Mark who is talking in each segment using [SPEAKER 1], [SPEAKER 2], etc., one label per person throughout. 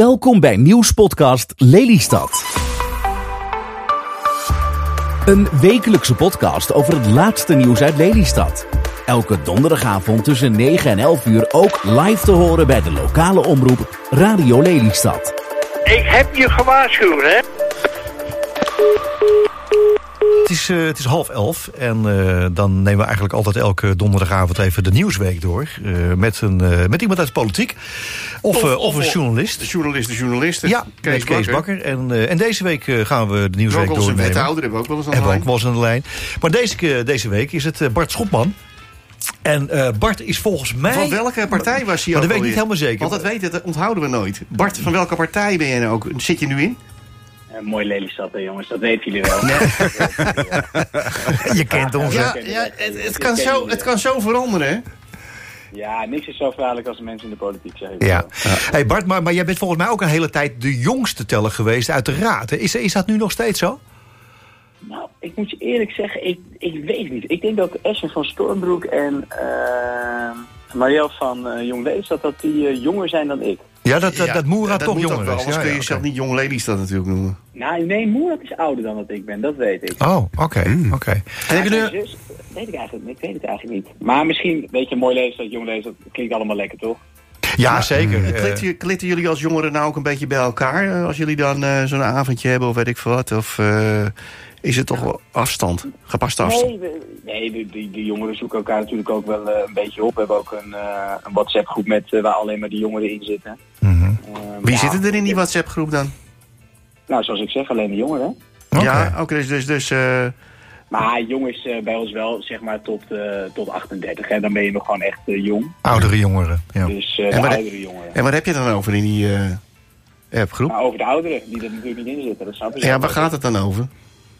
[SPEAKER 1] Welkom bij nieuwspodcast Lelystad. Een wekelijkse podcast over het laatste nieuws uit Lelystad. Elke donderdagavond tussen 9 en 11 uur ook live te horen bij de lokale omroep Radio Lelystad.
[SPEAKER 2] Ik heb je gewaarschuwd, hè?
[SPEAKER 3] Het is, eh, het is half elf en eh, dan nemen we eigenlijk altijd elke donderdagavond even de nieuwsweek door. eh, met, een, met iemand uit de politiek. Of, of, een journalist.
[SPEAKER 4] De journalist, de journalist.
[SPEAKER 3] Ja, Kees, Kees Bakker. En, en deze week gaan we de nieuwsweek
[SPEAKER 4] Ook als een
[SPEAKER 3] doornemen.
[SPEAKER 4] wethouder hebben we ook wel eens aan de
[SPEAKER 3] Hebben we ook
[SPEAKER 4] lijn.
[SPEAKER 3] wel eens aan de lijn. Maar deze, deze week is het Bart Schopman. En Bart is volgens mij...
[SPEAKER 4] Van welke partij was hij
[SPEAKER 3] Maar
[SPEAKER 4] ook
[SPEAKER 3] dat weet ik niet helemaal zeker.
[SPEAKER 4] Want dat weten, dat onthouden we nooit. Bart, van welke partij ben je nou ook? Zit je nu in?
[SPEAKER 5] Eh, mooi Lelystad, hè, jongens, dat weten jullie wel.
[SPEAKER 3] Je kent ons?
[SPEAKER 4] Ja, ja het, het, kan zo, het kan zo veranderen, hè?
[SPEAKER 5] Ja, niks is zo verraderlijk als de mensen in de politiek, ik
[SPEAKER 3] Ja. Hey Bart, maar, maar jij bent volgens mij ook een hele tijd de jongste teller geweest uit de raad. hè? Is, is dat nu nog steeds zo?
[SPEAKER 5] Nou, ik moet je eerlijk zeggen, ik, ik weet het niet. Ik denk dat Esme van Stormbroek en Marielle van eh Jong Lelystad, dat die jonger zijn dan ik.
[SPEAKER 3] Ja, dat, dat,
[SPEAKER 4] Ja,
[SPEAKER 3] dat Moera
[SPEAKER 4] dat
[SPEAKER 3] toch jonger is.
[SPEAKER 4] Anders
[SPEAKER 3] Ja,
[SPEAKER 4] kun je
[SPEAKER 3] ja,
[SPEAKER 4] jezelf
[SPEAKER 3] oké.
[SPEAKER 4] niet jong ladies dat natuurlijk noemen.
[SPEAKER 5] Nou, nee, Moerat is ouder dan dat ik ben, dat weet ik.
[SPEAKER 3] Oh, oké,
[SPEAKER 4] Hmm.
[SPEAKER 3] oké.
[SPEAKER 4] Je
[SPEAKER 5] Maar
[SPEAKER 4] nu...
[SPEAKER 5] zus, weet ik eigenlijk. Ik weet het eigenlijk niet. Maar misschien, weet je, mooi Lelystad, Jong Lelystad, klinkt allemaal lekker, toch?
[SPEAKER 3] Ja, zeker. Eh,
[SPEAKER 4] Klitten, klitten jullie als jongeren nou ook een beetje bij elkaar? eh, Als jullie dan eh, zo'n avondje hebben of weet ik veel wat? Of eh, is het toch wel afstand? Gepaste afstand?
[SPEAKER 5] Nee, we- nee de, die, die jongeren zoeken elkaar natuurlijk ook wel eh, een beetje op. We hebben ook een, eh, een WhatsApp groep met eh, waar alleen maar die jongeren in zitten.
[SPEAKER 3] mhm.
[SPEAKER 4] Wie
[SPEAKER 5] ja,
[SPEAKER 4] zitten er in die WhatsApp groep dan?
[SPEAKER 5] Nou, zoals ik zeg, alleen de jongeren.
[SPEAKER 4] Ja, oké, dus... dus, dus eh,
[SPEAKER 5] Maar jong is eh, bij ons wel, zeg maar, tot, eh, tot 38. Hè. Dan ben je nog gewoon echt jong.
[SPEAKER 3] Oudere jongeren. Ja.
[SPEAKER 5] Dus eh,
[SPEAKER 4] En
[SPEAKER 5] de oudere jongeren.
[SPEAKER 4] en wat heb je dan over in die eh, appgroep?
[SPEAKER 5] Maar over de ouderen, die er natuurlijk niet in zitten. Dat snappen ze
[SPEAKER 4] Ja, waar gaat het dan over?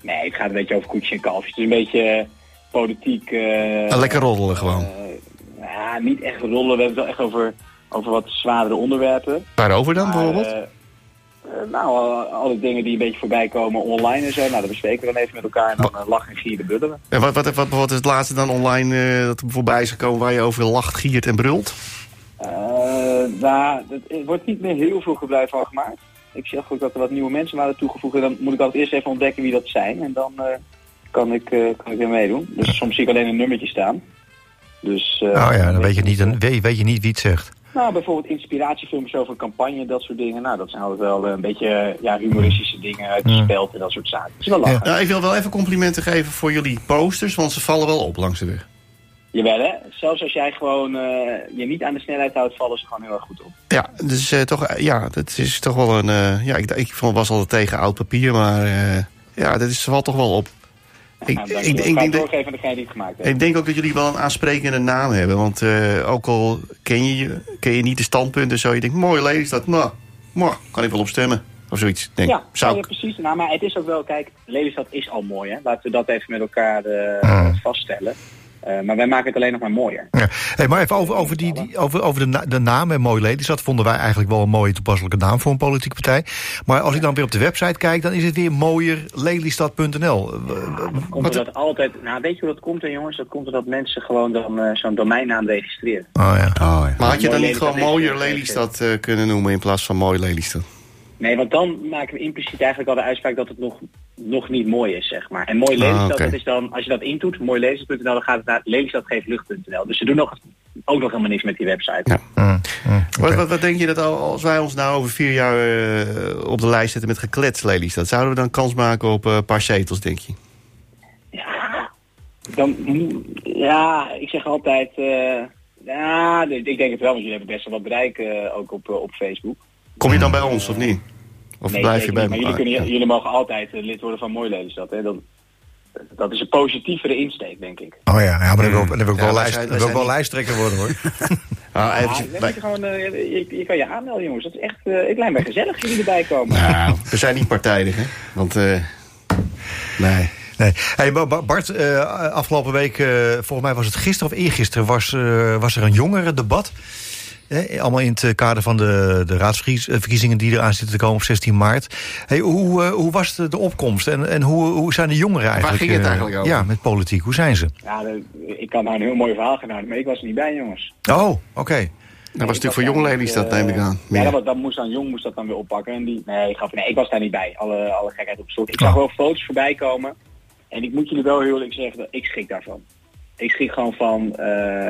[SPEAKER 5] Nee, het gaat een beetje over koetsje en kalfjes. Het is een beetje eh, politiek... eh,
[SPEAKER 4] lekker roddelen gewoon.
[SPEAKER 5] eh, ja, niet echt rollen. We hebben het wel echt over, over wat zwaardere onderwerpen.
[SPEAKER 4] Waarover dan bijvoorbeeld?
[SPEAKER 5] nou, al- alle dingen die een beetje voorbij komen online en zo. Nou, dat bespreken we dan even met elkaar en dan uh, lachen en gieren buddelen.
[SPEAKER 4] En wat, wat, wat, wat is het laatste dan online dat er voorbij is gekomen waar je over lacht, giert en brult?
[SPEAKER 5] Nou, het, er wordt niet meer heel veel gebruik van gemaakt. Ik zeg ook dat er wat nieuwe mensen waren toegevoegd. En dan moet ik altijd eerst even ontdekken wie dat zijn. En dan eh, kan, ik, eh, kan ik weer meedoen. Dus soms zie ik alleen een nummertje staan. Dus, eh,
[SPEAKER 3] Oh ja, dan weet je, niet, dan weet, weet je niet wie het zegt.
[SPEAKER 5] Nou, bijvoorbeeld inspiratiefilmpjes over campagne, dat soort dingen. Nou, dat zijn altijd wel een beetje ja, humoristische dingen uit de
[SPEAKER 3] Ja.
[SPEAKER 5] speld en dat soort zaken. Is wel lachen.
[SPEAKER 4] Nou, ik wil wel even complimenten geven voor jullie posters, want ze vallen wel op langs de weg.
[SPEAKER 5] Jawel hè, zelfs als jij gewoon eh, je niet aan de snelheid houdt, vallen ze gewoon heel erg goed op.
[SPEAKER 4] Ja, dus eh, toch, eh, ja, dat is toch wel een. ja, ik, ik vond- was altijd tegen oud papier, maar ja, dat is, valt toch wel op. Ik,
[SPEAKER 5] nou,
[SPEAKER 4] ik, denk
[SPEAKER 5] doorgeven die gemaakt
[SPEAKER 4] ik denk ook dat jullie wel een aansprekende naam hebben. Want ook al ken je, ken je niet de standpunten, zo je denkt, mooi lees dat, nou, mooi, kan ik wel op stemmen. Of zoiets. Denk,
[SPEAKER 5] Ja,
[SPEAKER 4] zou
[SPEAKER 5] ja, precies. Nou, maar het is ook wel, kijk, Lelystad is al mooi, hè. Laten we dat even met elkaar
[SPEAKER 3] Ah.
[SPEAKER 5] vaststellen. Eh, maar wij maken het alleen nog maar mooier.
[SPEAKER 3] Ja. Hey, maar even over, over, die, die, over, over de, na- de naam en Mooi Ladies. Dat vonden wij eigenlijk wel een mooie toepasselijke naam voor een politieke partij. Maar als ik dan weer op de website kijk, dan is het weer mooierlelystad.nl.
[SPEAKER 5] Komt
[SPEAKER 3] Wat-
[SPEAKER 5] er dat altijd, nou weet je hoe dat komt dan jongens? Dat komt omdat mensen gewoon dan eh, zo'n domeinnaam registreren.
[SPEAKER 3] Oh ja.
[SPEAKER 4] Maar had je dan niet gewoon mooier
[SPEAKER 5] eh,
[SPEAKER 4] Lelystad eh, kunnen noemen in plaats van mooi Lelystad?
[SPEAKER 5] Nee, want dan maken we impliciet eigenlijk al de uitspraak dat het nog, nog niet mooi is, zeg maar. En mooi
[SPEAKER 4] Ah,
[SPEAKER 5] Lelystad, dat is dan, als je dat intoet, mooi Lelystad.nl, dan gaat het naar lelystadgeeflucht.nl. Dus ze doen nog, ook nog helemaal niks met die website.
[SPEAKER 4] Ja.
[SPEAKER 3] Mm, mm,
[SPEAKER 4] Wat, wat, wat denk je dat al- als wij ons nou over vier jaar eh, op de lijst zetten met geklets Lelystad, zouden we dan kans maken op eh, een paar zetels, denk je?
[SPEAKER 5] Ja, dan, ja, ik zeg altijd, eh, ja, ik denk het wel, want jullie hebben best wel wat bereik eh, ook op, op Facebook.
[SPEAKER 4] Kom je dan bij ons of niet? Of
[SPEAKER 5] nee,
[SPEAKER 4] blijf je bij
[SPEAKER 5] maar jullie, kunnen,
[SPEAKER 4] Ja.
[SPEAKER 5] jullie mogen altijd eh, lid worden van Mooi Lelystad. Hè? Dan, dat is een positievere insteek, denk ik.
[SPEAKER 3] Oh ja, ja maar dan wil, dan wil ik
[SPEAKER 4] Ja,
[SPEAKER 3] wel,
[SPEAKER 4] wij
[SPEAKER 3] lijst,
[SPEAKER 4] zijn-
[SPEAKER 3] dan
[SPEAKER 4] wij
[SPEAKER 3] wil ik wel
[SPEAKER 4] zijn
[SPEAKER 3] lijsttrekker worden hoor.
[SPEAKER 4] Nou, eventjes-
[SPEAKER 5] je, gewoon, eh, je, je kan je aanmelden, jongens. Dat is echt, eh ik lijkt mij gezellig als jullie erbij komen.
[SPEAKER 4] Nou, we zijn niet partijdig, hè? Want, eh, nee.
[SPEAKER 3] Nee. Hey, Ba- Ba- Bart, afgelopen week, eh, volgens mij was het gisteren of eergisteren, was, eh, was er een jongerendebat. Eh, allemaal in het kader van de, de raadsverkiezingen die eraan zitten te komen op 16 maart. Hey, hoe, eh, hoe was de, de opkomst en, en hoe, hoe zijn de jongeren eigenlijk?
[SPEAKER 4] ging het
[SPEAKER 3] eh,
[SPEAKER 4] eigenlijk over?
[SPEAKER 3] Ja, met politiek. Hoe zijn ze?
[SPEAKER 5] Ja, ik kan daar een heel mooi verhaal gaan houden, maar ik was er niet bij, jongens.
[SPEAKER 3] Oh, oké.
[SPEAKER 4] Dat was natuurlijk voor jong Lelystad, neem ik aan.
[SPEAKER 5] Ja, dat, was- dat moest dan Jong moest dat dan weer oppakken. En die, nee, gaf, nee, ik was daar niet bij. Alle, alle gekheid op soort. Ik zag wel foto's voorbij komen. En ik moet jullie wel heel eerlijk zeggen, dat ik schrik daarvan. Ik schrik gewoon van eh,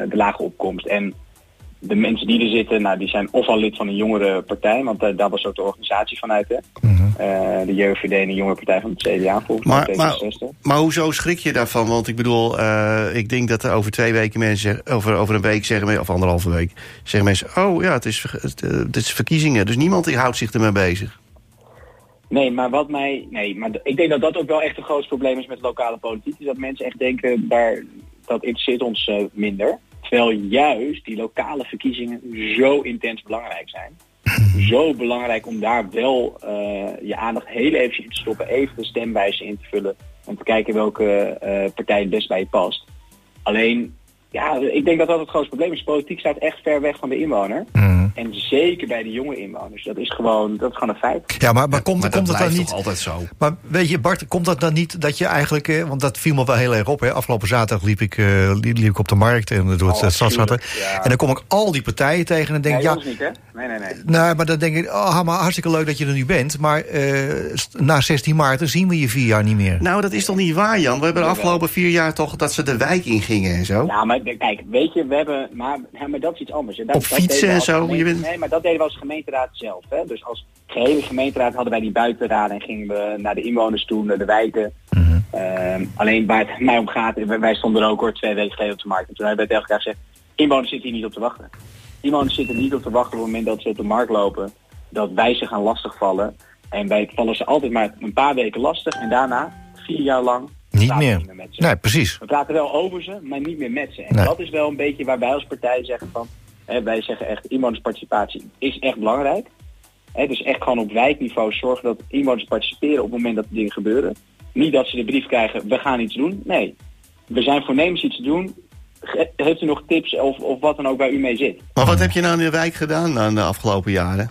[SPEAKER 5] de lage opkomst. En de mensen die er zitten, nou, die zijn of al lid van een jongere partij, want eh, daar was ook de organisatie vanuit, hè. Eh, de JVD en de jongere partij van het CDA volgens mij,
[SPEAKER 4] Maar, maar,
[SPEAKER 5] D66.
[SPEAKER 4] maar hoezo schrik je daarvan? Want ik bedoel, eh, ik denk dat er over twee weken mensen over, over een week zeggen of anderhalve week, zeggen mensen, oh ja, het is, het, het is verkiezingen. Dus niemand houdt zich ermee bezig.
[SPEAKER 5] Nee, maar wat mij. Nee, maar ik denk dat dat ook wel echt een groot probleem is met lokale politiek. Is dat mensen echt denken, daar, dat interesseert ons minder. Terwijl juist die lokale verkiezingen zo intens belangrijk zijn. zo belangrijk om daar wel eh, je aandacht heel even in te stoppen. Even de stemwijze in te vullen. Om te kijken welke eh, partij het best bij je past. Alleen, ja, ik denk dat dat het grootste probleem is. Politiek staat echt ver weg van de inwoner. En zeker bij de jonge inwoners. Dat is gewoon, dat is gewoon een feit.
[SPEAKER 3] Ja, maar, maar komt,
[SPEAKER 4] maar
[SPEAKER 3] komt
[SPEAKER 4] dat
[SPEAKER 3] het dan niet...
[SPEAKER 4] altijd zo?
[SPEAKER 3] Maar weet je, Bart, komt dat dan niet dat je eigenlijk... eh, want dat viel me wel heel erg op. Hè. Afgelopen zaterdag liep ik, eh, liep, liep ik op de markt en door het
[SPEAKER 5] Oh,
[SPEAKER 3] stadsratten.
[SPEAKER 5] ja.
[SPEAKER 3] En dan kom ik al die partijen tegen en denk.
[SPEAKER 5] Nee,
[SPEAKER 3] ja,
[SPEAKER 5] niet, hè? Nee, nee, nee.
[SPEAKER 3] nou, maar dan denk ik, oh, maar hartstikke leuk dat je er nu bent. Maar eh, na 16 maart zien we je vier jaar niet meer.
[SPEAKER 4] Nou, dat is toch niet waar, Jan? We hebben de afgelopen vier jaar toch dat ze de wijk ingingen en zo.
[SPEAKER 5] Ja, maar kijk, weet je, we hebben, maar, maar dat is iets anders. Dat,
[SPEAKER 4] Op
[SPEAKER 5] dat
[SPEAKER 4] fietsen en zo,
[SPEAKER 5] gemeente-
[SPEAKER 4] je bent-
[SPEAKER 5] Nee, maar dat deden we als gemeenteraad zelf. Hè. Dus als gehele gemeenteraad hadden wij die buitenraden en gingen we naar de inwoners toe, naar de wijken. Ehm, alleen waar het mij om gaat, wij- wij stonden er ook hoor, twee weken geleden op de markt. En toen hebben we tegen elkaar gezegd, inwoners zitten hier niet op te wachten. Inwoners zitten niet op te wachten op het moment dat ze op de markt lopen, dat wij ze gaan lastigvallen. En wij vallen ze altijd maar een paar weken lastig en daarna, vier jaar lang,
[SPEAKER 3] Niet meer.
[SPEAKER 5] niet meer met ze.
[SPEAKER 3] Nee, precies.
[SPEAKER 5] We praten wel over ze, maar niet meer met ze. En
[SPEAKER 3] Nee.
[SPEAKER 5] dat is wel een beetje waar wij als partij zeggen van... Hè, wij zeggen echt, inwonersparticipatie is echt belangrijk. Hè, dus echt gewoon op wijkniveau zorgen dat inwoners participeren op het moment dat de dingen gebeuren. Niet dat ze de brief krijgen, we gaan iets doen. Nee, we zijn voornemens iets te doen. Ge- Heeft u nog tips of, of wat dan ook waar u mee zit?
[SPEAKER 4] Maar wat heb je nou in de wijk gedaan dan de afgelopen jaren?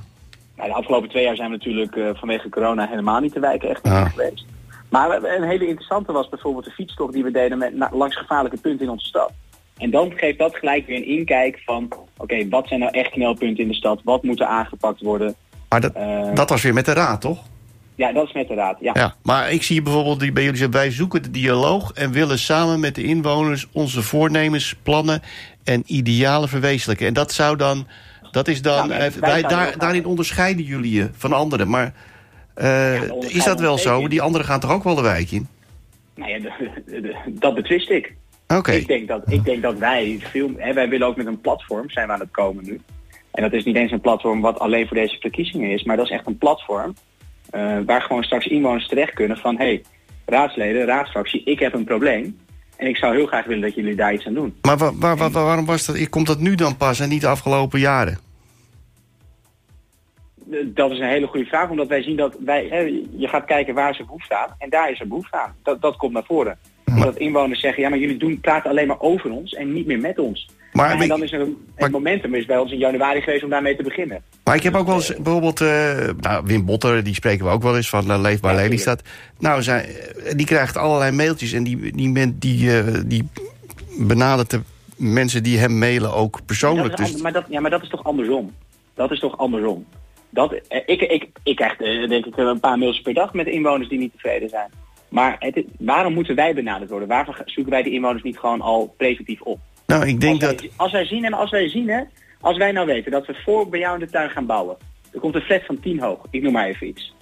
[SPEAKER 5] Nou, de afgelopen twee jaar zijn we natuurlijk eh, vanwege corona helemaal niet te wijken echt
[SPEAKER 4] Ja.
[SPEAKER 5] geweest. Maar een hele interessante was bijvoorbeeld de fietstocht die we deden met, langs gevaarlijke punten in onze stad. En dan geeft dat gelijk weer een inkijk van, oké, wat zijn nou echt knelpunten in de stad? Wat moet er aangepakt worden?
[SPEAKER 4] Maar dat,
[SPEAKER 5] Eh,
[SPEAKER 4] dat was weer met de raad, toch?
[SPEAKER 5] Ja, dat is met de raad. Ja.
[SPEAKER 4] Ja, maar ik zie bijvoorbeeld die bij jullie zeggen, wij zoeken de dialoog en willen samen met de inwoners onze voornemens, plannen en idealen verwezenlijken. En dat zou dan, dat is dan, eh,
[SPEAKER 5] wij
[SPEAKER 4] daar, daarin onderscheiden jullie je van anderen. Maar eh, is dat wel zo? Die anderen gaan toch ook wel de wijk in?
[SPEAKER 5] Nou ja, dat betwist ik.
[SPEAKER 4] Oké.
[SPEAKER 5] Ik, denk dat, ik denk dat wij veel... Hè, wij willen ook met een platform, zijn we aan het komen nu. En dat is niet eens een platform wat alleen voor deze verkiezingen is, maar dat is echt een platform eh, waar gewoon straks inwoners terecht kunnen van... hé, hey, raadsleden, raadsfractie, ik heb een probleem. En ik zou heel graag willen dat jullie daar iets aan doen.
[SPEAKER 4] Maar wa- wa- wa- waarom was dat? Komt dat nu dan pas en niet de afgelopen jaren?
[SPEAKER 5] Eh, Dat is een hele goede vraag, omdat wij zien dat wij... Hè, je gaat kijken waar ze behoefte aan en daar is er behoefte aan. Dat, dat komt naar voren. Omdat inwoners zeggen, ja, maar jullie doen, praten alleen maar over ons en niet meer met ons.
[SPEAKER 4] Maar,
[SPEAKER 5] en dan is er een,
[SPEAKER 4] maar-
[SPEAKER 5] het momentum is bij ons in januari geweest om daarmee te beginnen.
[SPEAKER 4] Maar ik heb ook wel eens bijvoorbeeld, eh, nou, Wim Botter, die spreken we ook wel eens van uh, Leefbaar
[SPEAKER 5] Ja,
[SPEAKER 4] Lelystad. Nou, eh, die krijgt allerlei mailtjes en die, die, men, die, eh, die benadert de mensen die hem mailen ook
[SPEAKER 5] Dat
[SPEAKER 4] persoonlijk.
[SPEAKER 5] is
[SPEAKER 4] Dus,
[SPEAKER 5] maar, dat, ja, maar dat is toch andersom? Dat is toch andersom? Dat, eh, ik, ik, ik krijg eh, denk ik een paar mails per dag met inwoners die niet tevreden zijn. Maar het, waarom moeten wij benaderd worden? Waarvoor zoeken wij de inwoners niet gewoon al preventief op?
[SPEAKER 4] nou, ik denk
[SPEAKER 5] als,
[SPEAKER 4] dat.
[SPEAKER 5] wij, als wij zien en als wij zien, hè, als wij nou weten dat we voor bij jou in de tuin gaan bouwen. Er komt een flat van 10 hoog, ik noem maar even iets.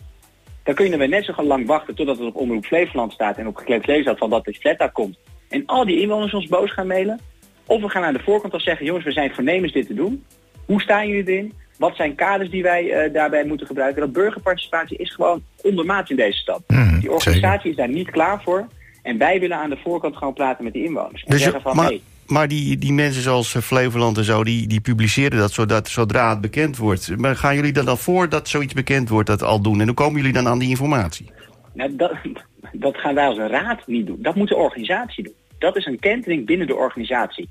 [SPEAKER 5] Dan kun je er net zo lang wachten totdat het op Omroep Flevoland staat en op gekleed leesdag van dat de flat daar komt. En al die inwoners ons boos gaan mailen. Of we gaan aan de voorkant al zeggen, jongens, we zijn voornemens dit te doen. Hoe staan jullie erin? Wat zijn kaders die wij eh, daarbij moeten gebruiken? Dat burgerparticipatie is gewoon ondermaat in deze stad.
[SPEAKER 3] Mhm,
[SPEAKER 5] die organisatie is daar niet klaar voor. En wij willen aan de voorkant gewoon praten met de inwoners. En
[SPEAKER 4] Dus
[SPEAKER 5] zeggen van,
[SPEAKER 4] maar
[SPEAKER 5] hey,
[SPEAKER 4] maar die, die mensen zoals eh, Flevoland en zo, die, die publiceren dat zodat, zodra het bekend wordt. Maar gaan jullie dan dan voordat zoiets bekend wordt dat al doen? En hoe komen jullie dan aan die informatie?
[SPEAKER 5] Nou, dat, dat gaan wij als een raad niet doen. Dat moet de organisatie doen. Dat is een kentering binnen de organisatie.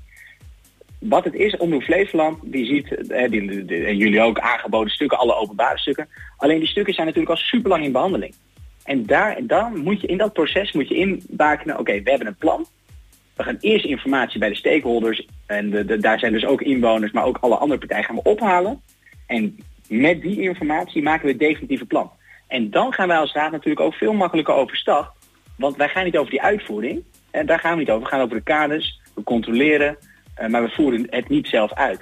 [SPEAKER 5] Wat het is, Omroep Flevoland, die ziet, eh, die, en jullie ook, aangeboden stukken, alle openbare stukken. Alleen die stukken zijn natuurlijk al super lang in behandeling. En daar, dan moet je in dat proces moet je inbakenen, oké, we hebben een plan. We gaan eerst informatie bij de stakeholders En de- daar zijn dus ook inwoners, maar ook alle andere partijen gaan we ophalen. En met die informatie maken we het definitieve plan. En dan gaan wij als raad natuurlijk ook veel makkelijker overstag. Want wij gaan niet over die uitvoering. En daar gaan we niet over. We gaan over de kaders. We controleren. Eh, maar we voeren het niet zelf uit.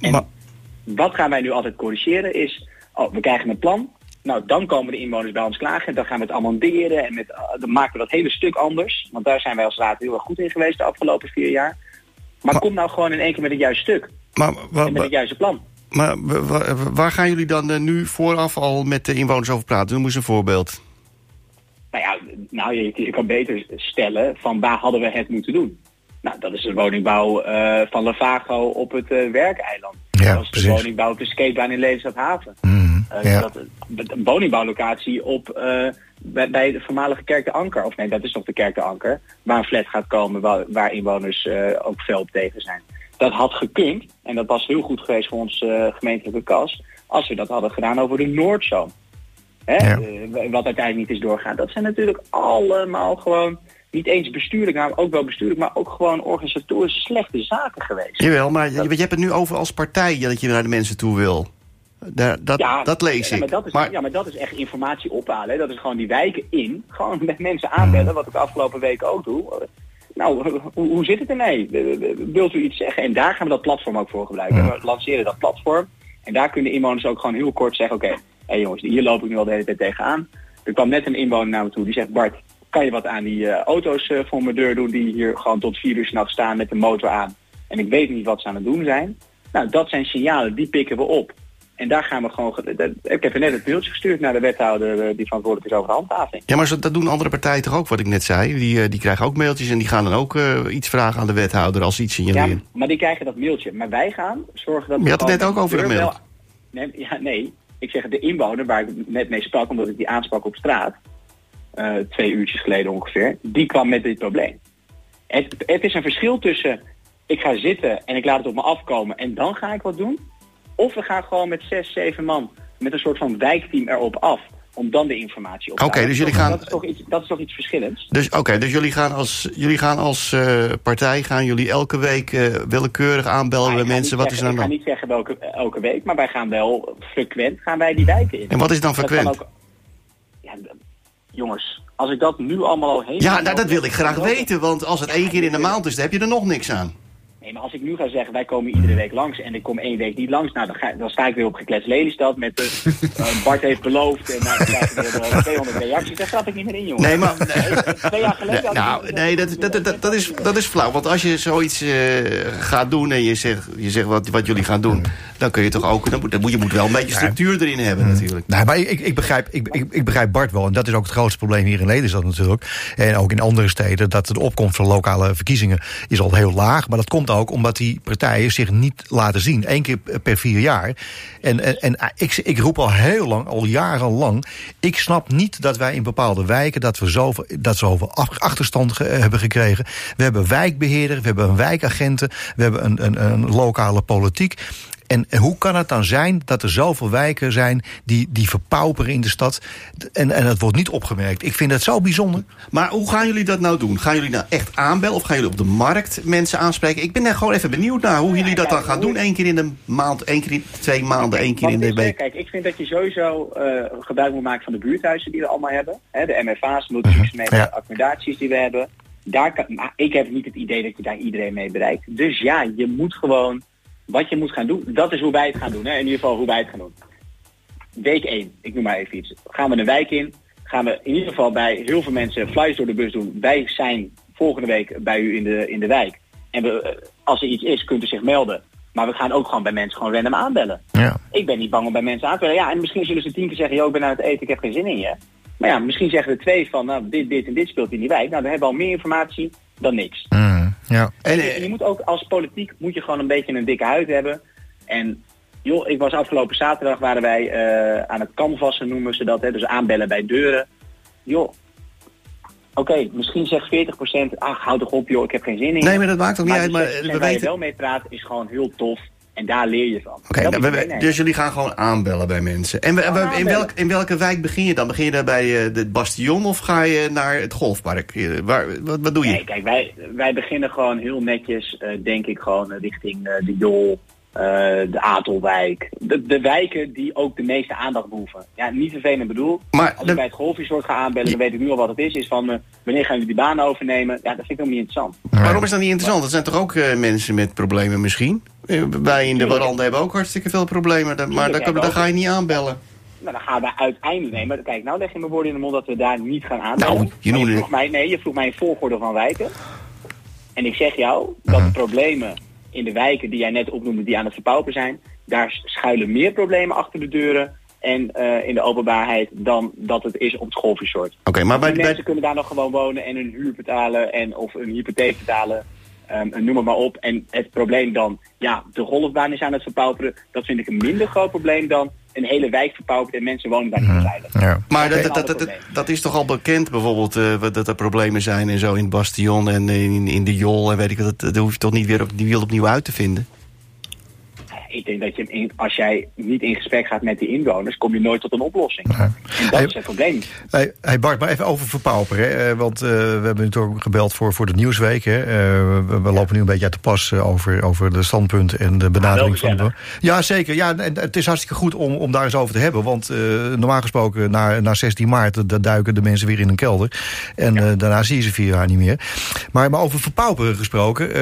[SPEAKER 5] En
[SPEAKER 4] Maar-
[SPEAKER 5] wat gaan wij nu altijd corrigeren is... Oh, we krijgen een plan. Nou, dan komen de inwoners bij ons klagen. Dan gaan we het amenderen. En met, eh, dan maken we dat hele stuk anders. Want daar zijn wij als raad heel erg goed in geweest de afgelopen vier jaar. Maar,
[SPEAKER 4] Maar-
[SPEAKER 5] kom nou gewoon in één keer met het juiste stuk.
[SPEAKER 4] Maar,
[SPEAKER 5] En met het juiste plan.
[SPEAKER 4] maar wa- wa- waar gaan jullie dan eh, nu vooraf al met de inwoners over praten? Noem eens een voorbeeld.
[SPEAKER 5] Nou ja, nou, je, je kan beter stellen van waar hadden we het moeten doen. Nou, dat is de woningbouw eh, van Lavago op het eh, werkeiland.
[SPEAKER 3] Ja,
[SPEAKER 5] dat is de
[SPEAKER 3] precies.
[SPEAKER 5] woningbouw op de skatebaan in Lelystadhaven.
[SPEAKER 3] Mhm,
[SPEAKER 5] Eh,
[SPEAKER 3] ja.
[SPEAKER 5] dat, een woningbouwlocatie op, bij, bij de voormalige Kerk de Anker. Of nee, dat is nog de Kerk de Anker. Waar een flat gaat komen waar, waar inwoners ook fel op tegen zijn. Dat had gekund. En dat was heel goed geweest voor ons eh, gemeentelijke kas. Als we dat hadden gedaan over de Noordzoom. Hè?
[SPEAKER 3] Ja.
[SPEAKER 5] wat uiteindelijk niet is doorgaan. Dat zijn natuurlijk allemaal gewoon niet eens bestuurlijk, maar ook wel bestuurlijk, maar ook gewoon organisatorisch slechte zaken geweest.
[SPEAKER 4] Jawel, maar je, je hebt het nu over als partij dat je naar de mensen toe wil. Daar, dat, dat lees
[SPEAKER 5] ja,
[SPEAKER 4] ik.
[SPEAKER 5] Maar dat is,
[SPEAKER 4] Maar-
[SPEAKER 5] ja, maar dat is echt informatie ophalen. Hè. Dat is gewoon die wijken in. Gewoon met mensen aanbellen, wat ik de afgelopen weken ook doe. Nou, hoe, hoe zit het ermee? Wilt u iets zeggen? En daar gaan we dat platform ook voor gebruiken. We lanceren dat platform. En daar kunnen inwoners ook gewoon heel kort zeggen... oké, hé jongens, hier loop ik nu al de hele tijd tegenaan. Er kwam net een inwoner naar me toe die zegt... Bart, kan je wat aan die eh, auto's eh, voor mijn deur doen... die hier gewoon tot vier uur s'nachts staan met de motor aan... en ik weet niet wat ze aan het doen zijn. Nou, dat zijn signalen, die pikken we op. En daar gaan we gewoon... Ik heb er net een mailtje gestuurd naar de wethouder... eh, die verantwoordelijk is over handhaving.
[SPEAKER 4] Ja, maar dat doen andere partijen toch ook, wat ik net zei? Die, die krijgen ook mailtjes en die gaan dan ook iets vragen aan de wethouder als iets
[SPEAKER 5] Ja,
[SPEAKER 4] signaleren.
[SPEAKER 5] maar die krijgen dat mailtje. Maar wij gaan zorgen dat...
[SPEAKER 4] Je had het net ook over de mail.
[SPEAKER 5] wel- Nee, ja, nee, ik zeg de inwoner waar ik net mee sprak, omdat ik die aansprak op straat, eh, twee uurtjes geleden ongeveer, die kwam met dit probleem. Het, het is een verschil tussen ik ga zitten en ik laat het op me afkomen en dan ga ik wat doen. Of we gaan gewoon met zes, zeven man met een soort van wijkteam erop af om dan de informatie op te
[SPEAKER 4] Oké,
[SPEAKER 5] halen.
[SPEAKER 4] dus jullie
[SPEAKER 5] Dat is
[SPEAKER 4] gaan-
[SPEAKER 5] toch- Dat is, toch iets, dat is toch iets verschillends?
[SPEAKER 4] Dus oké, dus jullie gaan als, jullie gaan als eh, partij gaan jullie elke week eh, willekeurig aanbellen bij mensen. Wat is
[SPEAKER 5] zeggen-
[SPEAKER 4] de
[SPEAKER 5] Ik ga niet zeggen welke, elke week, maar wij gaan wel frequent gaan wij die wijken in.
[SPEAKER 4] En wat is dan frequent?
[SPEAKER 5] ook- ja, jongens, als ik dat nu allemaal al heen...
[SPEAKER 4] Ja, nou, dat wil ik graag weten, want als het één keer in de maand is, dan heb je er nog niks aan.
[SPEAKER 5] Nee, maar als ik nu ga zeggen, wij komen iedere week langs en ik kom één week niet langs, nou, dan, ga, dan sta ik weer op gekletst Lelystad met de, eh, Bart heeft beloofd en nou, dan krijg ik weer wel 200 reacties. Daar stap ik niet meer in, jongen.
[SPEAKER 4] Nee, maar...
[SPEAKER 5] Twee jaar geleden... had ik
[SPEAKER 4] Nou, nee, dat, dat, dat, dat, is, dat is flauw. Want als je zoiets eh, gaat doen en je zegt, je zegt wat, wat jullie gaan doen... dan kun je toch ook... Dan moet, dan moet, je moet wel een beetje structuur erin hebben natuurlijk.
[SPEAKER 3] Nee, maar ik, ik, begrijp, ik, ik, ik begrijp Bart wel. En dat is ook het grootste probleem hier in Lelystad natuurlijk. En ook in andere steden. Dat de opkomst van lokale verkiezingen is al heel laag. Maar dat komt ook omdat die partijen zich niet laten zien. Eén keer per vier jaar. En, en, en ah, ik, ik roep al heel lang, al jarenlang... ik snap niet dat wij in bepaalde wijken... dat we zoveel, dat zoveel ach- achterstand ge- hebben gekregen. We hebben wijkbeheerder, we hebben een wijkagenten... we hebben een, een, een lokale politiek... En hoe kan het dan zijn dat er zoveel wijken zijn die, die verpauperen in de stad en, en dat wordt niet opgemerkt? Ik vind dat zo bijzonder.
[SPEAKER 4] Maar hoe gaan jullie dat nou doen? Gaan jullie nou echt aanbellen of gaan jullie op de markt mensen aanspreken? Ik ben er gewoon even benieuwd naar hoe jullie dat dan gaan doen. Eén keer in de maand, één keer in twee maanden, één keer in de week.
[SPEAKER 5] Kijk, ik vind dat je sowieso eh, gebruik moet maken van de buurthuizen die we allemaal hebben. Hè, de MFA's, multifunctionele
[SPEAKER 3] Ja.
[SPEAKER 5] accommodaties die we hebben. Daar kan, maar ik heb niet het idee dat je daar iedereen mee bereikt. Dus ja, je moet gewoon wat je moet gaan doen. Dat is hoe wij het gaan doen. Hè? In ieder geval hoe wij het gaan doen. Week 1, ik noem maar even iets. Gaan we een wijk in. Gaan we in ieder geval bij heel veel mensen flyers door de bus doen. Wij zijn volgende week bij u in de, in de wijk. En we, eh, als er iets is, kunt u zich melden. Maar we gaan ook gewoon bij mensen gewoon random aanbellen.
[SPEAKER 3] Ja.
[SPEAKER 5] Ik ben niet bang om bij mensen aan te bellen. Ja, en misschien zullen ze tien keer zeggen, joh, ik ben aan het eten, ik heb geen zin in je. Maar ja, misschien zeggen er twee van, nou, dit, dit en dit speelt in die wijk. Nou, dan hebben we al meer informatie dan niks.
[SPEAKER 3] Mm, ja.
[SPEAKER 4] En,
[SPEAKER 5] En je, moet ook als politiek, moet je gewoon een beetje een dikke huid hebben. En joh, ik was afgelopen zaterdag, waren wij eh, aan het canvassen, noemen ze dat. Hè, dus aanbellen bij deuren. Joh, oké, misschien zegt 40%, ach, houd toch op joh, ik heb geen zin in
[SPEAKER 4] nee, maar dat maakt ook niet
[SPEAKER 5] Maar
[SPEAKER 4] uit. Maar
[SPEAKER 5] 60%
[SPEAKER 4] we
[SPEAKER 5] waar je
[SPEAKER 4] weten...
[SPEAKER 5] wel mee praat is gewoon heel tof. En daar leer je van.
[SPEAKER 4] Oké, nou, dus jullie gaan gewoon aanbellen bij mensen. En we- in, welk, in welke wijk begin je dan? Begin je daar bij eh, het Bastion of ga je naar het golfpark? Eh, Waar, wat, wat doe je?
[SPEAKER 5] Nee, kijk, wij, wij beginnen gewoon heel netjes, eh, denk ik, gewoon richting de Jol, de Atelwijk. De, de wijken die ook de meeste aandacht behoeven. Ja, niet vervelend bedoel.
[SPEAKER 4] Maar
[SPEAKER 5] Als
[SPEAKER 4] de-
[SPEAKER 5] ik bij het golfresort ga aanbellen, dan weet ik nu al wat het is. Is van, eh, wanneer gaan jullie die baan overnemen? Ja, dat vind ik helemaal niet interessant.
[SPEAKER 4] Waarom is dat niet interessant? Dat zijn toch ook eh, mensen met problemen misschien? Eh, wij in de. Warande hebben ook hartstikke veel problemen. Dan- maar
[SPEAKER 5] Tuurlijk
[SPEAKER 4] dan, ga je niet aanbellen.
[SPEAKER 5] Nou, dan gaan we uiteindelijk nemen. Kijk, nou leg je mijn woorden in de mond dat we daar niet gaan aanbellen.
[SPEAKER 4] Nou, je noemde-
[SPEAKER 5] vroeg mij, nee, je vroeg mij een volgorde van wijken. En ik zeg jou dat de problemen in de wijken die jij net opnoemde, die aan het verpauperen zijn, daar schuilen meer problemen achter de deuren en eh, in de openbaarheid dan dat het is op het golfresort.
[SPEAKER 4] Oké, maar bij,
[SPEAKER 5] Die
[SPEAKER 4] bij,
[SPEAKER 5] mensen kunnen daar nog gewoon wonen en hun huur betalen en of een hypotheek betalen. Ehm, en noem het maar op. En het probleem dan, ja, de golfbaan is aan het verpauperen. Dat vind ik een minder groot probleem dan een hele wijk verpaupert en mensen wonen daar niet meer veilig.
[SPEAKER 3] Ja.
[SPEAKER 4] maar dat,
[SPEAKER 5] is
[SPEAKER 4] dat, dat, dat, is toch al bekend bijvoorbeeld eh, dat er problemen zijn en zo in het Bastion en in, in de Jol en weet ik wat. Dat, dat hoef je toch niet weer op, die wiel opnieuw uit te vinden?
[SPEAKER 5] Denk dat je, in- als jij niet in gesprek gaat met die inwoners, kom je nooit tot een oplossing. En dat
[SPEAKER 3] Hey,
[SPEAKER 5] is het probleem.
[SPEAKER 3] Hey, hey Bart, maar even over verpauperen. Hè? Eh, Want eh, we hebben natuurlijk gebeld voor, voor de Nieuwsweek. Hè? Eh, we, we lopen nu een beetje uit de pas over, over de standpunten en de benadering
[SPEAKER 5] wel
[SPEAKER 3] van de. Ja, zeker. Ja, en het is hartstikke goed om, om daar eens over te hebben. Want normaal gesproken, na, na 16 maart, dan duiken de mensen weer in een kelder. En daarna zie je ze vier jaar niet meer. Maar, maar over verpauperen gesproken.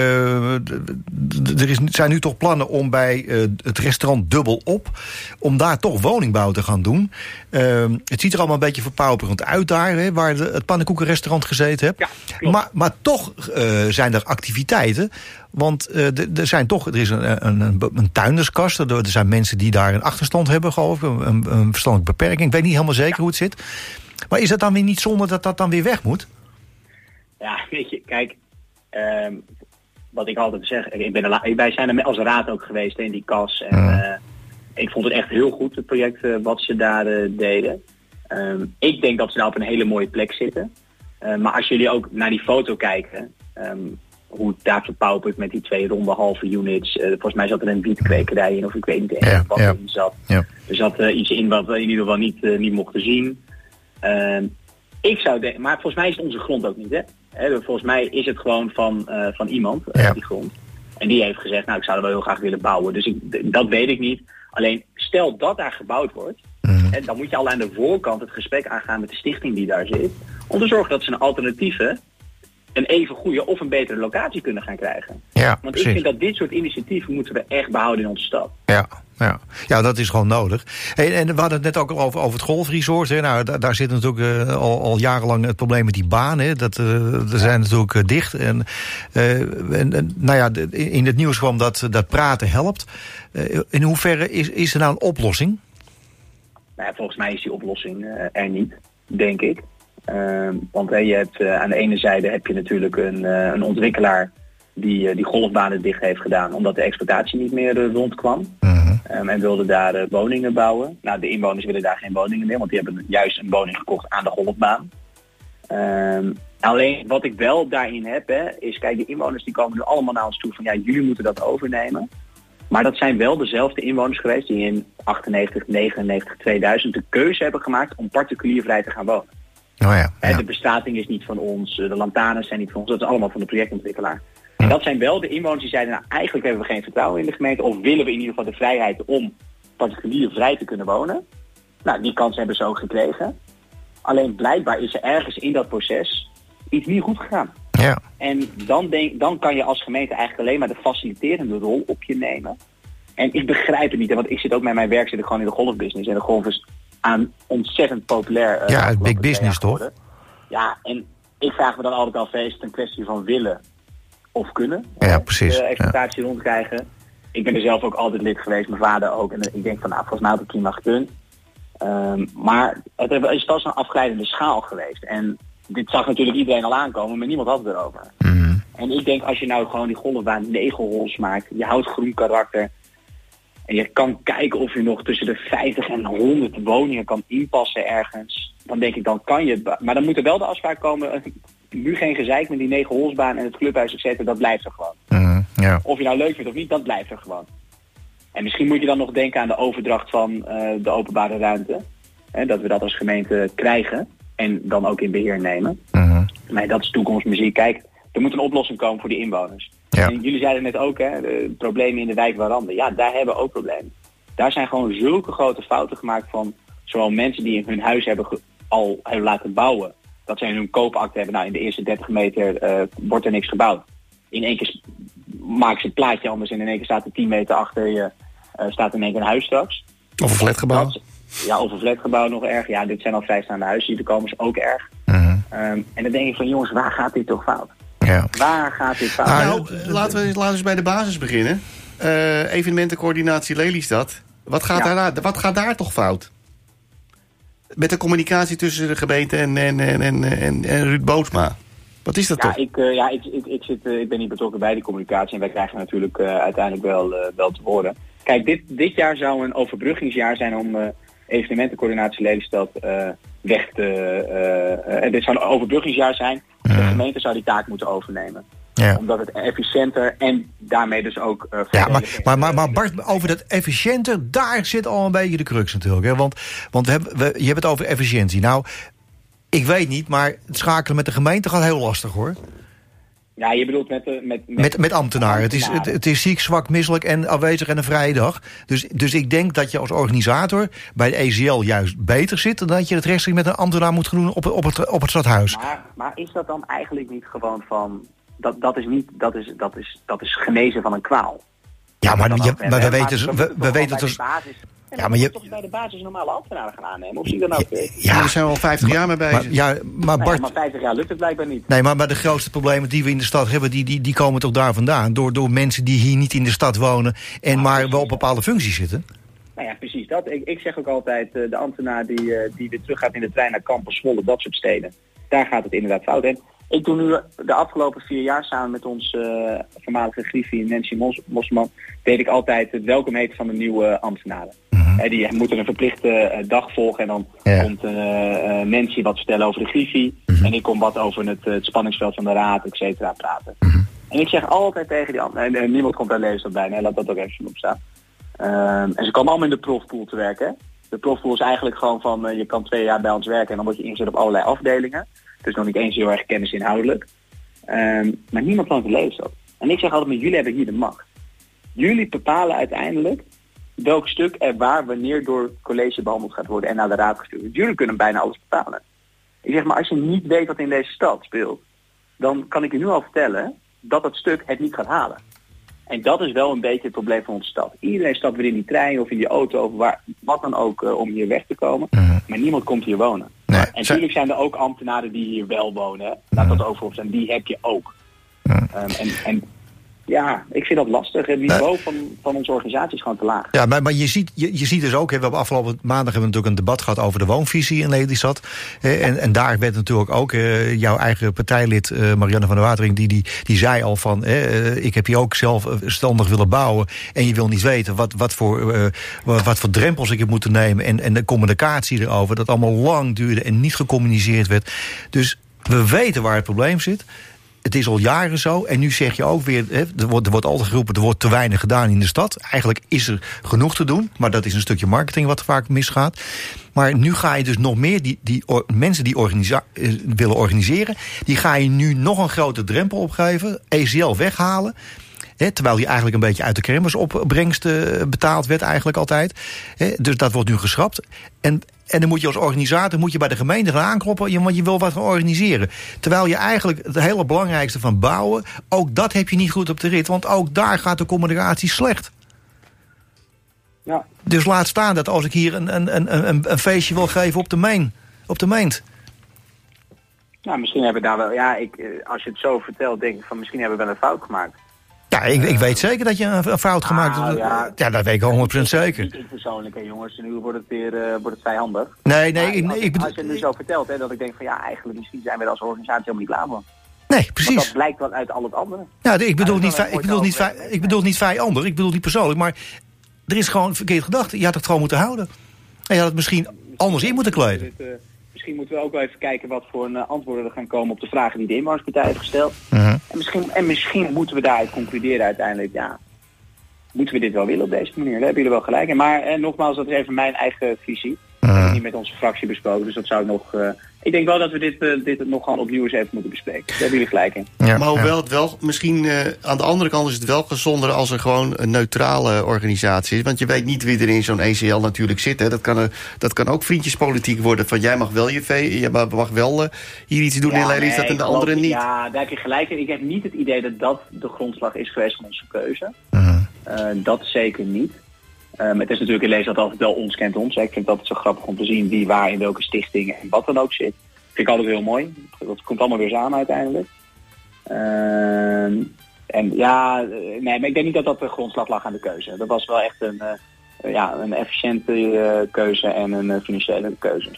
[SPEAKER 3] er is, zijn nu toch plannen om bij het restaurant Dubbel Op. om daar toch woningbouw te gaan doen. Eh, het ziet er allemaal een beetje verpauperend uit daar, hè, waar de, het pannenkoekenrestaurant gezeten hebt.
[SPEAKER 5] Ja,
[SPEAKER 3] maar, maar toch eh, zijn er activiteiten. Want eh, er, zijn toch, er is een, een, een, een tuinderskast. Er, er zijn mensen die daar een achterstand hebben, geloof ik. Een, een, verstandelijke beperking. Ik weet niet helemaal zeker hoe het zit. Maar is het dan weer niet zonde dat dat dan weer weg moet?
[SPEAKER 5] Ja, weet je, kijk, ehm, wat ik altijd zeg, ik ben er wij zijn er als raad ook geweest in die kas. En
[SPEAKER 3] Ja.
[SPEAKER 5] eh, ik vond het echt heel goed, het project eh, wat ze daar eh, deden. Ehm, ik denk dat ze daar op een hele mooie plek zitten. Maar als jullie ook naar die foto kijken, ehm, hoe het daar verpaupert met die twee ronde halve units. eh, volgens mij zat er een wietkwekerij in, of ik weet niet
[SPEAKER 3] Ja,
[SPEAKER 5] wat
[SPEAKER 3] ja.
[SPEAKER 5] erin zat.
[SPEAKER 3] Ja.
[SPEAKER 5] Er zat iets in wat we in ieder geval niet, niet mochten zien. Ehm, ik zou denken, maar volgens mij is het onze grond ook niet, hè? Hè, volgens mij is het gewoon van, eh, van iemand, eh,
[SPEAKER 3] Ja.
[SPEAKER 5] die grond. En die heeft gezegd, nou, ik zou er wel heel graag willen bouwen. Dus ik, dat weet ik niet. Alleen, stel dat daar gebouwd wordt,
[SPEAKER 3] Mhm.
[SPEAKER 5] hè, dan moet je al aan de voorkant het gesprek aangaan met de stichting die daar zit. Om te zorgen dat ze een alternatieve, een even goede of een betere locatie kunnen gaan krijgen.
[SPEAKER 3] Ja,
[SPEAKER 5] Want ik vind dat dit soort initiatieven moeten we echt behouden in onze stad.
[SPEAKER 3] Ja, ja. ja, dat is gewoon nodig. Hey, en we hadden het net ook al over, over het golfresort. Hè. Nou, daar, daar zit natuurlijk eh, al, al jarenlang het probleem met die baan. Hè. Dat, eh er zijn natuurlijk eh, dicht. En, en, en, nou ja, in het nieuws kwam dat, dat praten helpt. In hoeverre is, is er nou een oplossing?
[SPEAKER 5] Nou volgens mij is die oplossing er niet, denk ik. Ehm, want je hebt, eh, aan de ene zijde heb je natuurlijk een, eh, een ontwikkelaar die, eh, die golfbanen dicht heeft gedaan omdat de exploitatie niet meer rondkwam.
[SPEAKER 3] Mhm.
[SPEAKER 5] Ehm, en wilde daar woningen bouwen. Nou, de inwoners willen daar geen woningen meer, want die hebben juist een woning gekocht aan de golfbaan. Ehm, alleen wat ik wel daarin heb, hè, is kijk, de inwoners die komen nu allemaal naar ons toe van ja, jullie moeten dat overnemen. Maar dat zijn wel dezelfde inwoners geweest die in 98, 99, 2000 de keuze hebben gemaakt om particulier vrij te gaan wonen.
[SPEAKER 3] Oh ja.
[SPEAKER 5] De bestrating is niet van ons, eh, de lantaarns zijn niet van ons, dat is allemaal van de projectontwikkelaar. En dat zijn wel de inwoners die zeiden, nou eigenlijk hebben we geen vertrouwen in de gemeente, of willen we in ieder geval de vrijheid om particulier vrij te kunnen wonen. Nou, die kans hebben ze ook gekregen. Alleen blijkbaar is er ergens in dat proces iets niet goed gegaan.
[SPEAKER 3] ja.
[SPEAKER 5] En dan, denk, dan kan je als gemeente eigenlijk alleen maar de faciliterende rol op je nemen. En ik begrijp het niet, want ik zit ook met mijn werk zit ik gewoon in de golfbusiness. En de golf is aan ontzettend populair. eh,
[SPEAKER 3] Ja, het big business, toch?
[SPEAKER 5] Ja, en ik vraag me dan altijd af, is het een kwestie van willen of kunnen?
[SPEAKER 3] Ja, precies,
[SPEAKER 5] De
[SPEAKER 3] ja.
[SPEAKER 5] exploitatie rondkrijgen. Ik ben er zelf ook altijd lid geweest, mijn vader ook. En ik denk van, nou, volgens mij had het prima gekund. Ehm, maar het is pas een afglijdende schaal geweest. En dit zag natuurlijk iedereen al aankomen, maar niemand had het erover.
[SPEAKER 3] Mhm.
[SPEAKER 5] En ik denk als je nou gewoon die golfbaan negen holes maakt, je houdt groen karakter. En je kan kijken of je nog tussen de 50 en 100 woningen kan inpassen ergens. Dan denk ik, dan kan je het. Maar dan moet er wel de afspraak komen. Nu geen gezeik met die negen holsbaan en het clubhuis, et cetera, dat blijft er gewoon.
[SPEAKER 3] Ja.
[SPEAKER 5] Of je nou leuk vindt of niet, dat blijft er gewoon. En misschien moet je dan nog denken aan de overdracht van eh, de openbare ruimte. Hè, dat we dat als gemeente krijgen en dan ook in beheer nemen. Nee, dat is toekomstmuziek. Kijk, er moet een oplossing komen voor die inwoners.
[SPEAKER 3] Ja.
[SPEAKER 5] En jullie zeiden net ook, hè, de problemen in de wijk Warande. Ja, daar hebben we ook problemen. Daar zijn gewoon zulke grote fouten gemaakt van zowel mensen die hun huis hebben al hebben laten bouwen. Dat ze in hun koopakte hebben, nou in de eerste 30 meter eh, wordt er niks gebouwd. In één keer maken ze het plaatje anders en in één keer staat er 10 meter achter je, eh, staat in één keer een huis straks.
[SPEAKER 4] Of een flatgebouw.
[SPEAKER 5] Dat- Ja, of een flatgebouw nog erg. Ja, dit zijn al vrijstaande huizen die er komen, is ook erg.
[SPEAKER 3] Mhm.
[SPEAKER 5] Ehm, en dan denk je van jongens, waar gaat dit toch fout?
[SPEAKER 3] Ja.
[SPEAKER 5] Waar gaat dit fout?
[SPEAKER 3] Ah,
[SPEAKER 4] Nou, laten we, laten we eens bij de basis beginnen. Eh, evenementencoördinatie Lelystad. Wat gaat,
[SPEAKER 5] Ja.
[SPEAKER 4] daar, wat gaat daar toch fout? Met de communicatie tussen de gemeente en, en, en, en, en, en Ruud Bootsma. Wat is dat
[SPEAKER 5] Ja,
[SPEAKER 4] toch?
[SPEAKER 5] ik, eh, ja ik, ik, ik, zit, eh, ik ben niet betrokken bij die communicatie en wij krijgen natuurlijk eh, uiteindelijk wel, eh, wel te horen. Kijk, dit, dit jaar zou een overbruggingsjaar zijn om eh, evenementencoördinatie Lelystad eh, weg te... eh, eh, dit zou een overbruggingsjaar zijn. De gemeente zou die taak moeten overnemen.
[SPEAKER 3] Ja.
[SPEAKER 5] Omdat het efficiënter en daarmee dus ook... eh,
[SPEAKER 3] Ja, maar, maar, maar, maar Bart, over dat efficiënter, daar zit al een beetje de crux natuurlijk. Hè? Want, want we hebben, we, je hebt het over efficiëntie. Nou, ik weet niet, maar het schakelen met de gemeente gaat heel lastig hoor.
[SPEAKER 5] Ja, je bedoelt met... de met,
[SPEAKER 3] Met, met ambtenaren. Het is, het, het is ziek, zwak, misselijk en afwezig en een vrije dag. Dus, dus ik denk dat je als organisator bij de ECL juist beter zit... dan dat je het rechtstreeks met een ambtenaar moet doen op, op, het, op het stadhuis.
[SPEAKER 5] Maar, maar is dat dan eigenlijk niet gewoon van... Dat, dat, is niet, dat, is, dat, is, dat is genezen van een kwaal.
[SPEAKER 3] Ja, maar,
[SPEAKER 5] hè,
[SPEAKER 3] maar we weten, we, we weten
[SPEAKER 5] basis- Ja,
[SPEAKER 3] Ja,
[SPEAKER 5] maar je toch bij de basis normale ambtenaren gaan aannemen. Of zie je dan ook...
[SPEAKER 4] Ja,
[SPEAKER 3] Ja,
[SPEAKER 4] daar zijn we al 50 jaar mee bezig.
[SPEAKER 3] maar, ja, maar
[SPEAKER 5] nou ja,
[SPEAKER 3] Bart...
[SPEAKER 5] maar 50 jaar lukt het blijkbaar niet.
[SPEAKER 3] Nee, maar, maar de grootste problemen die we in de stad hebben, die, die, die komen toch daar vandaan. Door, door mensen die hier niet in de stad wonen en maar wel op bepaalde functies zitten.
[SPEAKER 5] Nou ja, precies dat. Ik, ik zeg ook altijd, eh, de ambtenaar die, eh, die weer terug gaat in de trein naar Campus Zwolle, dat soort steden. Daar gaat het inderdaad fout. En ik doe nu de afgelopen vier jaar samen met onze eh, voormalige griffie Nancy Mos Mosman, deed ik altijd het welkom heten van de nieuwe ambtenaren. Hè, die moeten een verplichte eh, dag volgen en dan
[SPEAKER 3] Ja.
[SPEAKER 5] komt eh, eh, Nancy wat vertellen over de griffie. En ik kom wat over het, eh, het spanningsveld van de raad, et cetera, praten. En ik zeg altijd tegen die ambtenaren, en, en niemand komt daar lezen bij, nee, laat dat ook even op staan. Ehm, en ze komen allemaal in de profpool te werken. De profpool is eigenlijk gewoon van eh, je kan twee jaar bij ons werken en dan word je ingezet op allerlei afdelingen. Dus nog niet eens heel erg kennisinhoudelijk. Ehm, maar niemand van het leest dat. En ik zeg altijd, maar jullie hebben hier de macht. Jullie bepalen uiteindelijk welk stuk er waar wanneer door het college behandeld gaat worden en naar de raad gestuurd. wordt. Jullie kunnen bijna alles bepalen. Ik zeg maar, als je niet weet wat in deze stad speelt, dan kan ik je nu al vertellen dat dat stuk het niet gaat halen. En dat is wel een beetje het probleem van onze stad. Iedereen stapt weer in die trein of in die auto of waar, wat dan ook eh, om hier weg te komen. Maar niemand komt hier wonen. En natuurlijk zijn er ook ambtenaren die hier wel wonen. Laat dat ook voorop zijn. Die heb je ook. Ehm, en, en ja, ik vind dat lastig. Het niveau van, van onze organisatie is gewoon te laag.
[SPEAKER 3] Ja, maar, maar je, ziet, je, je ziet dus ook, hè, we hebben afgelopen maandag hebben we natuurlijk een debat gehad over de woonvisie in Lelystad. hè, En, en daar werd natuurlijk ook eh, jouw eigen partijlid eh, Marianne van der Watering, die, die, die zei al van, hè, eh, ik heb hier ook zelf eh, standig willen bouwen. En je wil niet weten wat, wat, voor, eh, wat, wat voor drempels ik heb moeten nemen. En, en de communicatie erover, dat allemaal lang duurde en niet gecommuniceerd werd. Dus we weten waar het probleem zit. Het is al jaren zo. En nu zeg je ook weer, er, wordt, wordt altijd geroepen... er wordt te weinig gedaan in de stad. Eigenlijk is er genoeg te doen. Maar dat is een stukje marketing wat vaak misgaat. Maar nu ga je dus nog meer... die, die mensen die eh, willen organiseren... die ga je nu nog een grote drempel opgeven. ECL weghalen. Terwijl die eigenlijk een beetje uit de kermisopbrengst eh, betaald werd eigenlijk altijd. Dus dat wordt nu geschrapt. En, en dan moet je als organisator moet je bij de gemeente gaan aankloppen... want je wil wat gaan organiseren. Terwijl je eigenlijk het hele belangrijkste van bouwen... ook dat heb je niet goed op de rit. Want ook daar gaat de communicatie slecht.
[SPEAKER 5] Ja.
[SPEAKER 3] Dus laat staan dat als ik hier een, een, een, een, een feestje wil geven op de main... op de meent.
[SPEAKER 5] Nou, misschien hebben we daar wel... Ja, ik, eh, als je het zo vertelt, denk ik van misschien hebben we wel een fout gemaakt.
[SPEAKER 3] Ja, ik, ik weet zeker dat je een, een fout gemaakt
[SPEAKER 5] Nou,
[SPEAKER 3] hebt.
[SPEAKER 5] ja.
[SPEAKER 3] Ja, dat weet ik 100% zeker.
[SPEAKER 5] Niet ik persoonlijk, hè, jongens. Nu wordt het weer eh, wordt het vijandig.
[SPEAKER 3] Nee, nee, ik,
[SPEAKER 5] als,
[SPEAKER 3] ik bedoel...
[SPEAKER 5] als je het nu zo vertelt, hè, dat ik denk van ja, eigenlijk misschien zijn we er als organisatie helemaal niet klaar voor.
[SPEAKER 3] Nee,
[SPEAKER 5] Want
[SPEAKER 3] precies.
[SPEAKER 5] dat blijkt wel uit al het andere.
[SPEAKER 3] Ja, ik bedoel,
[SPEAKER 5] Ja, dat
[SPEAKER 3] niet, ik, bedoel niet, vi- ik bedoel niet vijandig, ik bedoel niet persoonlijk, maar er is gewoon verkeerd gedacht. Je had het gewoon moeten houden. En je had het misschien anders in moeten kleden.
[SPEAKER 5] Eh, misschien moeten we ook wel even kijken wat voor een, eh, antwoorden er gaan komen op de vragen die de inwonerspartij heeft gesteld.
[SPEAKER 3] Mhm.
[SPEAKER 5] En, misschien, en misschien moeten we daaruit concluderen uiteindelijk, ja. moeten we dit wel willen op deze manier? Daar hebben jullie wel gelijk in. Maar eh, nogmaals, dat is even mijn eigen visie. Dat heb ik niet met onze fractie besproken, dus dat zou ik nog... ik denk wel dat we dit, eh, dit nog gewoon opnieuw eens even moeten bespreken. Daar hebben jullie gelijk in.
[SPEAKER 3] Ja,
[SPEAKER 4] maar
[SPEAKER 3] ja.
[SPEAKER 4] hoewel het wel, misschien eh, aan de andere kant is het wel gezonder als er gewoon een neutrale organisatie is. Want je weet niet wie er in zo'n ECL natuurlijk zit. Hè. Dat, kan, er- dat kan ook vriendjespolitiek worden. Van jij mag wel je vee, je mag mag wel eh, hier iets doen in Lelystad
[SPEAKER 5] nee,
[SPEAKER 4] en de andere niet.
[SPEAKER 5] Ja, daar heb je gelijk in. Ik heb niet het idee dat dat de grondslag is geweest van onze keuze.
[SPEAKER 3] Mhm.
[SPEAKER 5] Eh, dat zeker niet. Eh, maar het is natuurlijk in dat altijd wel ons kent ons. Ik vind het zo grappig om te zien wie waar in welke stichting en wat dan ook zit. Vind ik altijd heel mooi. Dat komt allemaal weer samen uiteindelijk. Ehm, en ja, eh, nee, maar ik denk niet dat dat de grondslag lag aan de keuze. Dat was wel echt een, eh, ja, een efficiënte eh, keuze en een financiële keuze.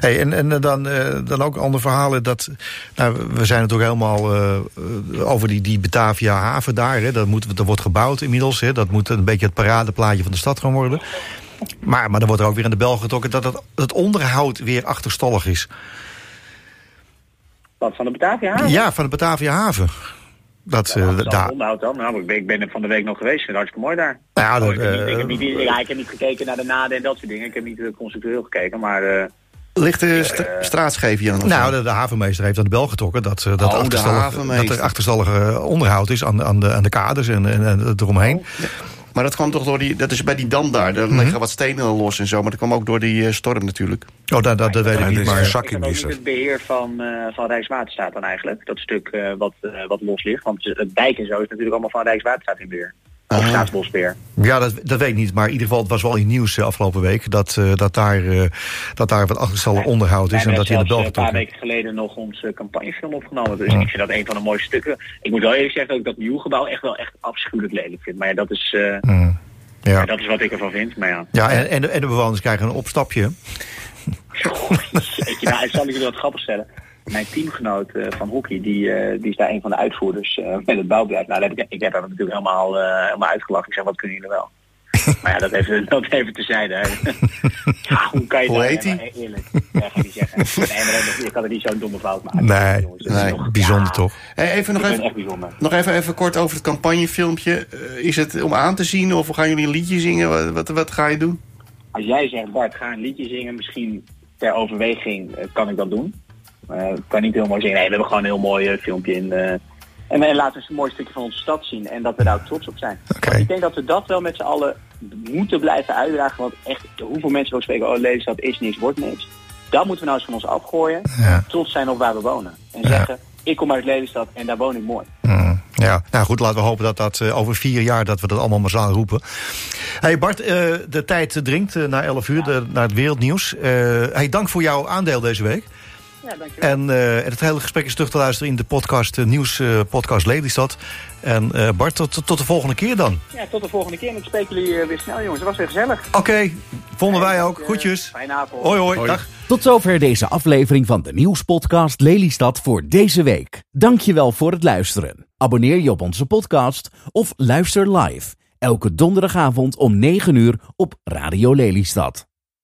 [SPEAKER 3] Hey, en en dan, eh, dan ook andere verhalen. Dat, nou, we zijn het ook helemaal eh, eh, over die, die Batavia haven daar. Hè. Dat, moet, dat wordt gebouwd inmiddels. Hè. Dat moet een beetje het paradeplaatje van de stad gaan worden. Maar, maar dan wordt er ook weer aan de bel getrokken dat het, het onderhoud weer achterstallig is.
[SPEAKER 5] Wat van de Batavia? haven?
[SPEAKER 3] Ja, van de Batavia haven. Dat, eh,
[SPEAKER 5] Ja, dat
[SPEAKER 3] daar,
[SPEAKER 5] al onderhoud dan. Nou, ik ben, ik ben er van de week nog geweest. Het hartstikke mooi daar.
[SPEAKER 3] Nou ja,
[SPEAKER 5] Oh,
[SPEAKER 3] dat,
[SPEAKER 5] ik, heb niet, ik,
[SPEAKER 3] eh,
[SPEAKER 5] heb niet, ja, ik heb niet gekeken naar de naden en dat soort dingen. Ik heb niet uh, conceptueel gekeken, maar... eh,
[SPEAKER 4] Ligt de st aan?
[SPEAKER 3] nou, de, de havenmeester heeft aan de bel getrokken dat, eh, dat,
[SPEAKER 4] Oh, de
[SPEAKER 3] achterstallig, dat er achterstallig eh, onderhoud is aan, aan, de, aan de kaders en, en, en eromheen.
[SPEAKER 4] Maar dat kwam toch door die, dat is bij die dam daar. Daar
[SPEAKER 3] Mhm.
[SPEAKER 4] liggen wat stenen los en zo. Maar dat kwam ook door die eh, storm natuurlijk.
[SPEAKER 3] Oh, dat, dat, dat weet ik niet.
[SPEAKER 6] is
[SPEAKER 3] Maar,
[SPEAKER 6] een
[SPEAKER 5] is niet
[SPEAKER 6] missen.
[SPEAKER 5] het beheer van, eh, van Rijkswaterstaat dan eigenlijk? Dat stuk eh, wat, eh, wat los ligt. Want het dijk en zo is natuurlijk allemaal van Rijkswaterstaat in beheer. Of
[SPEAKER 4] Ah.
[SPEAKER 5] Staatsbosbeheer.
[SPEAKER 3] Ja, dat, dat weet ik niet. Maar in ieder geval, het was wel in het nieuws eh, afgelopen week... dat, eh, dat, daar, eh, dat daar wat achterstallig onderhoud is en dat in de
[SPEAKER 5] zelfs,
[SPEAKER 3] bel
[SPEAKER 5] eh, een paar weken geleden nog onze campagnefilm opgenomen. Dus
[SPEAKER 3] Ja.
[SPEAKER 5] ik vind dat een van de mooiste stukken. Ik moet wel eerlijk zeggen dat ik dat nieuwe gebouw echt wel echt afschuwelijk lelijk vind. Maar ja, dat is,
[SPEAKER 3] Mm. Ja,
[SPEAKER 5] dat is wat ik ervan vind. Maar ja,
[SPEAKER 3] ja en, en, de, en de bewoners krijgen een opstapje.
[SPEAKER 5] Jeetje, nou, ik zal jullie wat grappig stellen. Mijn teamgenoot eh, van hockey, die, eh, die is daar een van de uitvoerders eh, met het bouwbedrijf. Nou, dat heb ik, ik heb hem natuurlijk helemaal, eh, helemaal uitgelachen. Ik zeg, wat kunnen jullie wel? maar ja, dat even, dat even tezijde. ja, hoe kan je
[SPEAKER 4] Hoe
[SPEAKER 5] dat
[SPEAKER 4] heet
[SPEAKER 5] maar Eerlijk, ga niet zeggen. Nee, maar dat- je kan er niet zo'n domme fout maken.
[SPEAKER 3] Nee,
[SPEAKER 5] Jongens,
[SPEAKER 3] Bijzonder
[SPEAKER 5] ja,
[SPEAKER 3] toch?
[SPEAKER 4] Hey, even nog
[SPEAKER 5] Ik
[SPEAKER 4] even,
[SPEAKER 5] echt bijzonder.
[SPEAKER 4] nog even, even kort over het campagnefilmpje. Eh, is het om aan te zien of gaan jullie een liedje zingen? Wat, wat, wat ga je doen?
[SPEAKER 5] Als jij zegt, Bart, ga een liedje zingen, misschien ter overweging kan ik dat doen. Eh, ik kan niet heel mooi zingen. Nee, we hebben gewoon een heel mooi eh, filmpje in. eh, en, en laten we eens een mooi stukje van onze stad zien en dat we daar ook trots op zijn. Ik denk dat we dat wel met z'n allen moeten blijven uitdragen. Want echt, hoeveel mensen ook spreken, oh Lelystad is niks, wordt niks. Dat moeten we nou eens van ons afgooien.
[SPEAKER 3] Ja.
[SPEAKER 5] Trots zijn op waar we wonen. En zeggen, ik kom uit Lelystad en daar woon ik mooi.
[SPEAKER 3] Mm, ja, nou goed, laten we hopen dat dat over vier jaar dat we dat allemaal massaal roepen. Hey Bart, de tijd dringt naar 11 uur, de, naar het wereldnieuws. Hey, dank voor jouw aandeel deze week.
[SPEAKER 5] Ja, dankjewel.
[SPEAKER 3] En eh, en het hele gesprek is terug te luisteren in de podcast, eh, nieuws eh, podcast Lelystad. En eh, Bart, tot, tot de volgende keer dan.
[SPEAKER 5] Ja, tot de volgende keer. En ik spreek jullie weer snel, jongens. Dat was weer gezellig.
[SPEAKER 3] Oké, vonden wij ook. Groetjes.
[SPEAKER 5] Fijne avond.
[SPEAKER 3] Hoi hoi, dag.
[SPEAKER 1] Tot zover deze aflevering van de nieuwspodcast Lelystad voor deze week. Dankjewel voor het luisteren. Abonneer je op onze podcast of luister live. Elke donderdagavond om 9 uur op Radio Lelystad.